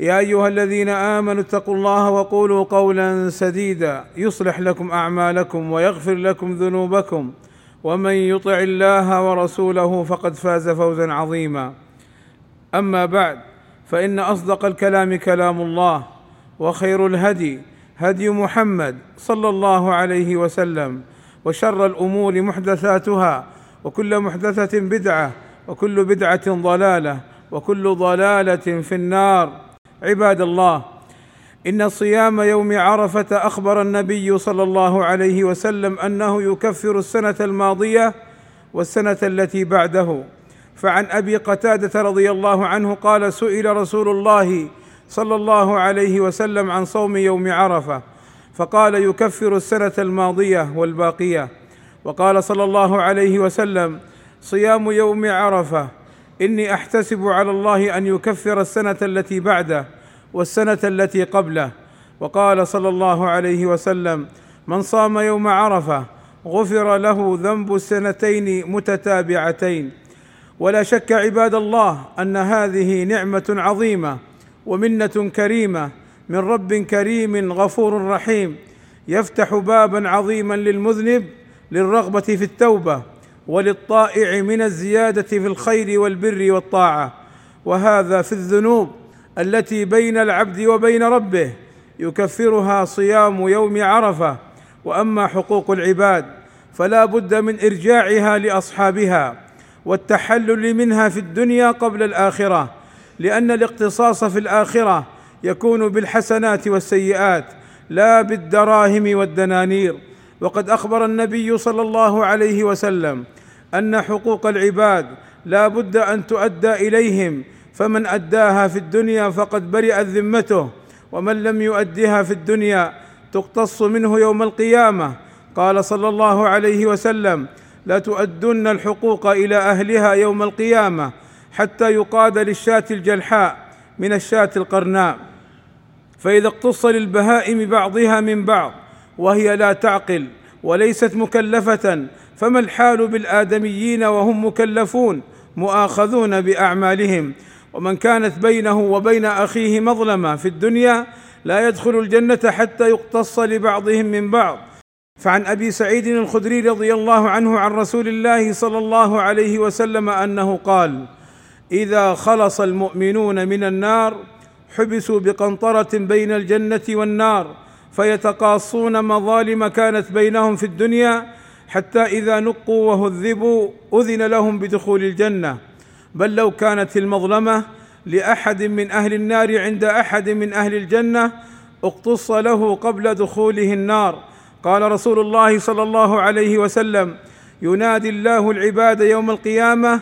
يا أيها الذين آمنوا اتقوا الله وقولوا قولا سديدا يصلح لكم أعمالكم ويغفر لكم ذنوبكم ومن يطع الله ورسوله فقد فاز فوزا عظيما. أما بعد فإن أصدق الكلام كلام الله وخير الهدي هدي محمد صلى الله عليه وسلم وشر الأمور محدثاتها وكل محدثة بدعة وكل بدعة ضلالة وكل ضلالة في النار. عباد الله إن صيام يوم عرفة أخبر النبي صلى الله عليه وسلم أنه يكفر السنة الماضية والسنة التي بعده. فعن أبي قتادة رضي الله عنه قال سئل رسول الله صلى الله عليه وسلم عن صوم يوم عرفة فقال يكفر السنة الماضية والباقية. وقال صلى الله عليه وسلم صيام يوم عرفة إني أحتسب على الله أن يكفر السنة التي بعده والسنة التي قبله. وقال صلى الله عليه وسلم من صام يوم عرفة غفر له ذنب السنتين متتابعتين. ولا شك عباد الله أن هذه نعمة عظيمة ومنة كريمة من رب كريم غفور رحيم يفتح بابا عظيما للمذنب للرغبة في التوبة وللطائع من الزيادة في الخير والبر والطاعة. وهذا في الذنوب التي بين العبد وبين ربه يكفرها صيام يوم عرفة. وأما حقوق العباد فلا بد من إرجاعها لأصحابها والتحلل منها في الدنيا قبل الآخرة لأن الاقتصاص في الآخرة يكون بالحسنات والسيئات لا بالدراهم والدنانير. وقد أخبر النبي صلى الله عليه وسلم أن حقوق العباد لا بد أن تؤدى إليهم فمن أداها في الدنيا فقد برئت ذمته ومن لم يؤدها في الدنيا تقتص منه يوم القيامة. قال صلى الله عليه وسلم لا تؤدن الحقوق إلى أهلها يوم القيامة حتى يقاد للشاة الجلحاء من الشاة القرناء. فإذا اقتص للبهائم بعضها من بعض وهي لا تعقل وليست مكلفة فما الحال بالآدميين وهم مكلفون مؤاخذون بأعمالهم؟ ومن كانت بينه وبين أخيه مظلمة في الدنيا لا يدخل الجنة حتى يقتص لبعضهم من بعض. فعن أبي سعيد الخدري رضي الله عنه عن رسول الله صلى الله عليه وسلم أنه قال إذا خلص المؤمنون من النار حبسوا بقنطرة بين الجنة والنار فيتقاصون مظالم كانت بينهم في الدنيا حتى إذا نقوا وهذبوا أذن لهم بدخول الجنة. بل لو كانت المظلمة لأحد من أهل النار عند أحد من أهل الجنة اقتص له قبل دخوله النار. قال رسول الله صلى الله عليه وسلم ينادي الله العباد يوم القيامة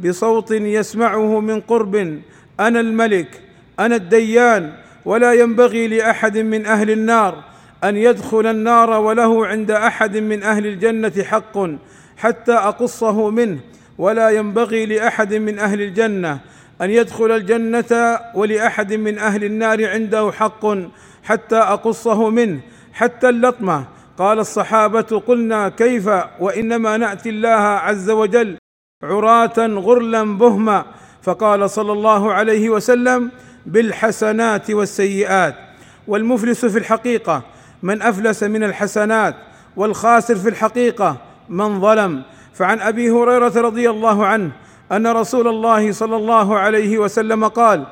بصوت يسمعه من قرب أنا الملك أنا الديان ولا ينبغي لأحد من أهل النار أن يدخل النار وله عند أحد من أهل الجنة حق حتى أقصه منه. ولا ينبغي لأحد من أهل الجنة أن يدخل الجنة ولأحد من أهل النار عنده حق حتى أقصه منه. حتى اللطمة. قال الصحابة قلنا كيف وإنما نأتي الله عز وجل عراة غرلا بهما. فقال صلى الله عليه وسلم بالحسنات والسيئات والمفلس في الحقيقة من أفلس من الحسنات والخاسر في الحقيقة من ظلم. فعن أبي هريرة رضي الله عنه أن رسول الله صلى الله عليه وسلم قال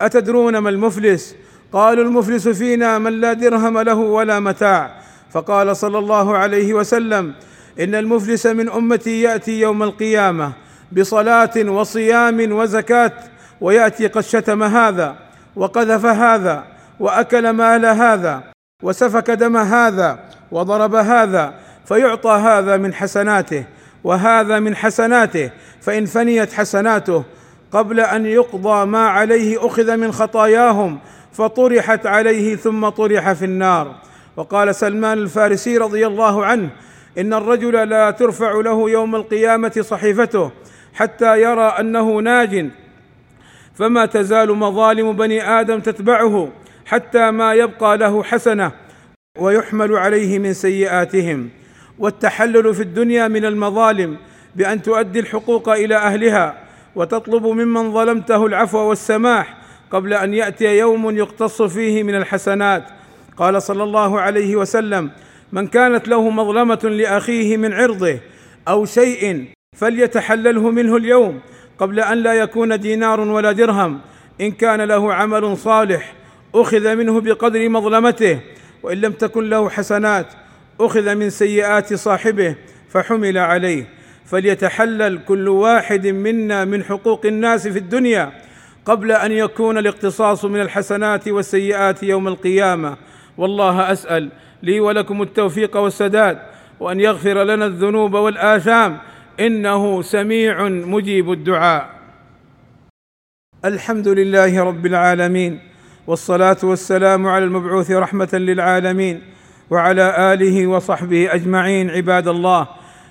أتدرون ما المفلس؟ قالوا المفلس فينا من لا درهم له ولا متاع. فقال صلى الله عليه وسلم إن المفلس من أمتي يأتي يوم القيامة بصلاة وصيام وزكاة ويأتي قد شتم هذا وقذف هذا وأكل مال هذا وسفك دم هذا وضرب هذا فيعطى هذا من حسناته وهذا من حسناته فإن فنيت حسناته قبل أن يقضى ما عليه أخذ من خطاياهم فطرحت عليه ثم طرح في النار. وقال سلمان الفارسي رضي الله عنه إن الرجل لا ترفع له يوم القيامة صحيفته حتى يرى أنه ناج فما تزال مظالم بني آدم تتبعه حتى ما يبقى له حسنة ويحمل عليه من سيئاتهم. والتحلل في الدنيا من المظالم بأن تؤدي الحقوق إلى أهلها وتطلب ممن ظلمته العفو والسماح قبل أن يأتي يوم يقتص فيه من الحسنات. قال صلى الله عليه وسلم من كانت له مظلمة لأخيه من عرضه أو شيء فليتحلله منه اليوم قبل أن لا يكون دينار ولا درهم إن كان له عمل صالح أخذ منه بقدر مظلمته وإن لم تكن له حسنات أخذ من سيئات صاحبه فحمل عليه. فليتحلل كل واحد منا من حقوق الناس في الدنيا قبل أن يكون الاقتصاص من الحسنات والسيئات يوم القيامة. والله أسأل لي ولكم التوفيق والسداد وأن يغفر لنا الذنوب والآثام إنه سميع مجيب الدعاء. الحمد لله رب العالمين والصلاة والسلام على المبعوث رحمة للعالمين وعلى آله وصحبه أجمعين عباد الله.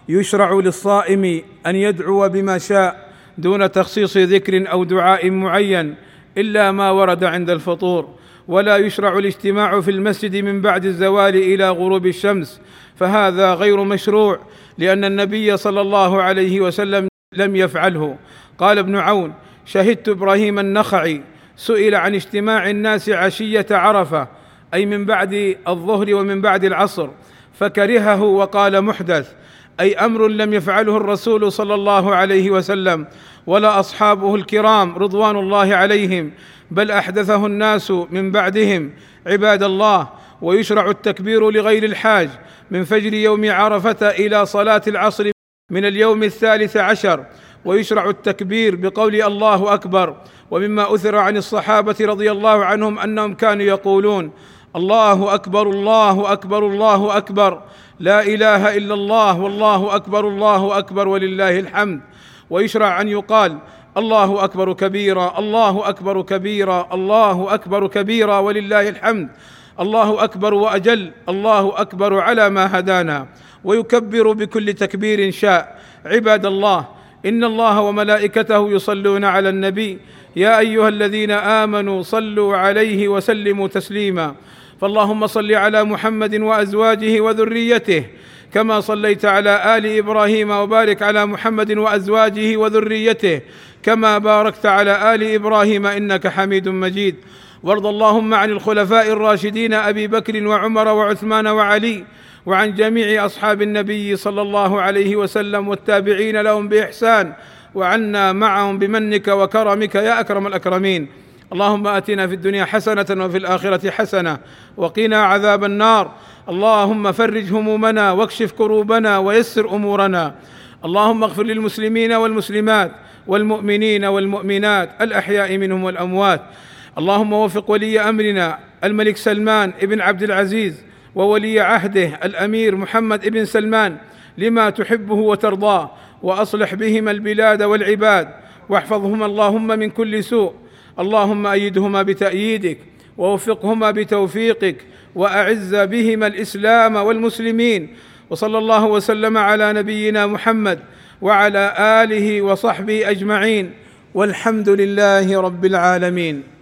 يشرع للصائم أن يدعو بما شاء دون تخصيص ذكر أو دعاء معين إلا ما ورد عند الفطور. ولا يشرع الاجتماع في المسجد من بعد الزوال إلى غروب الشمس فهذا غير مشروع لأن النبي صلى الله عليه وسلم لم يفعله. قال ابن عون شهدت إبراهيم النخعي سئل عن اجتماع الناس عشية عرفة أي من بعد الظهر ومن بعد العصر فكرهه وقال محدث أي أمر لم يفعله الرسول صلى الله عليه وسلم ولا أصحابه الكرام رضوان الله عليهم بل أحدثه الناس من بعدهم عباد الله ويشرع التكبير لغير الحاج من فجر يوم عرفة إلى صلاة العصر من اليوم الثالث عشر ويشرع التكبير بقول الله أكبر ومما أثر عن الصحابة رضي الله عنهم أنهم كانوا يقولون الله أكبر الله أكبر الله أكبر لا إله إلا الله والله أكبر الله أكبر ولله الحمد. ويشرع أن يقال الله أكبر كبيرا الله أكبر كبيرا الله أكبر كبيرا ولله الحمد. الله أكبر وأجل الله أكبر على ما هدانا. ويكبر بكل تكبير شاء. عباد الله إن الله وملائكته يصلون على النبي. يا أيها الذين آمنوا صلوا عليه وسلموا تسليما. فاللهم صل على محمد وأزواجه وذريته. كما صليت على آل إبراهيم وبارك على محمد وأزواجه وذريته كما باركت على آل إبراهيم إنك حميد مجيد. وارض اللهم عن الخلفاء الراشدين أبي بكر وعمر وعثمان وعلي وعن جميع أصحاب النبي صلى الله عليه وسلم والتابعين لهم بإحسان وعنا معهم بمنك وكرمك يا أكرم الأكرمين. اللهم آتنا في الدنيا حسنة وفي الآخرة حسنة وقنا عذاب النار. اللهم فرج همومنا واكشف كروبنا ويسر أمورنا. اللهم اغفر للمسلمين والمسلمات والمؤمنين والمؤمنات الأحياء منهم والأموات. اللهم وفق ولي أمرنا الملك سلمان ابن عبد العزيز وولي عهده الأمير محمد ابن سلمان لما تحبه وترضاه وأصلح بهما البلاد والعباد واحفظهما اللهم من كل سوء. اللهم أيدهما بتأييدك ووفقهما بتوفيقك وأعز بهما الإسلام والمسلمين وصلى الله وسلم على نبينا محمد وعلى آله وصحبه أجمعين والحمد لله رب العالمين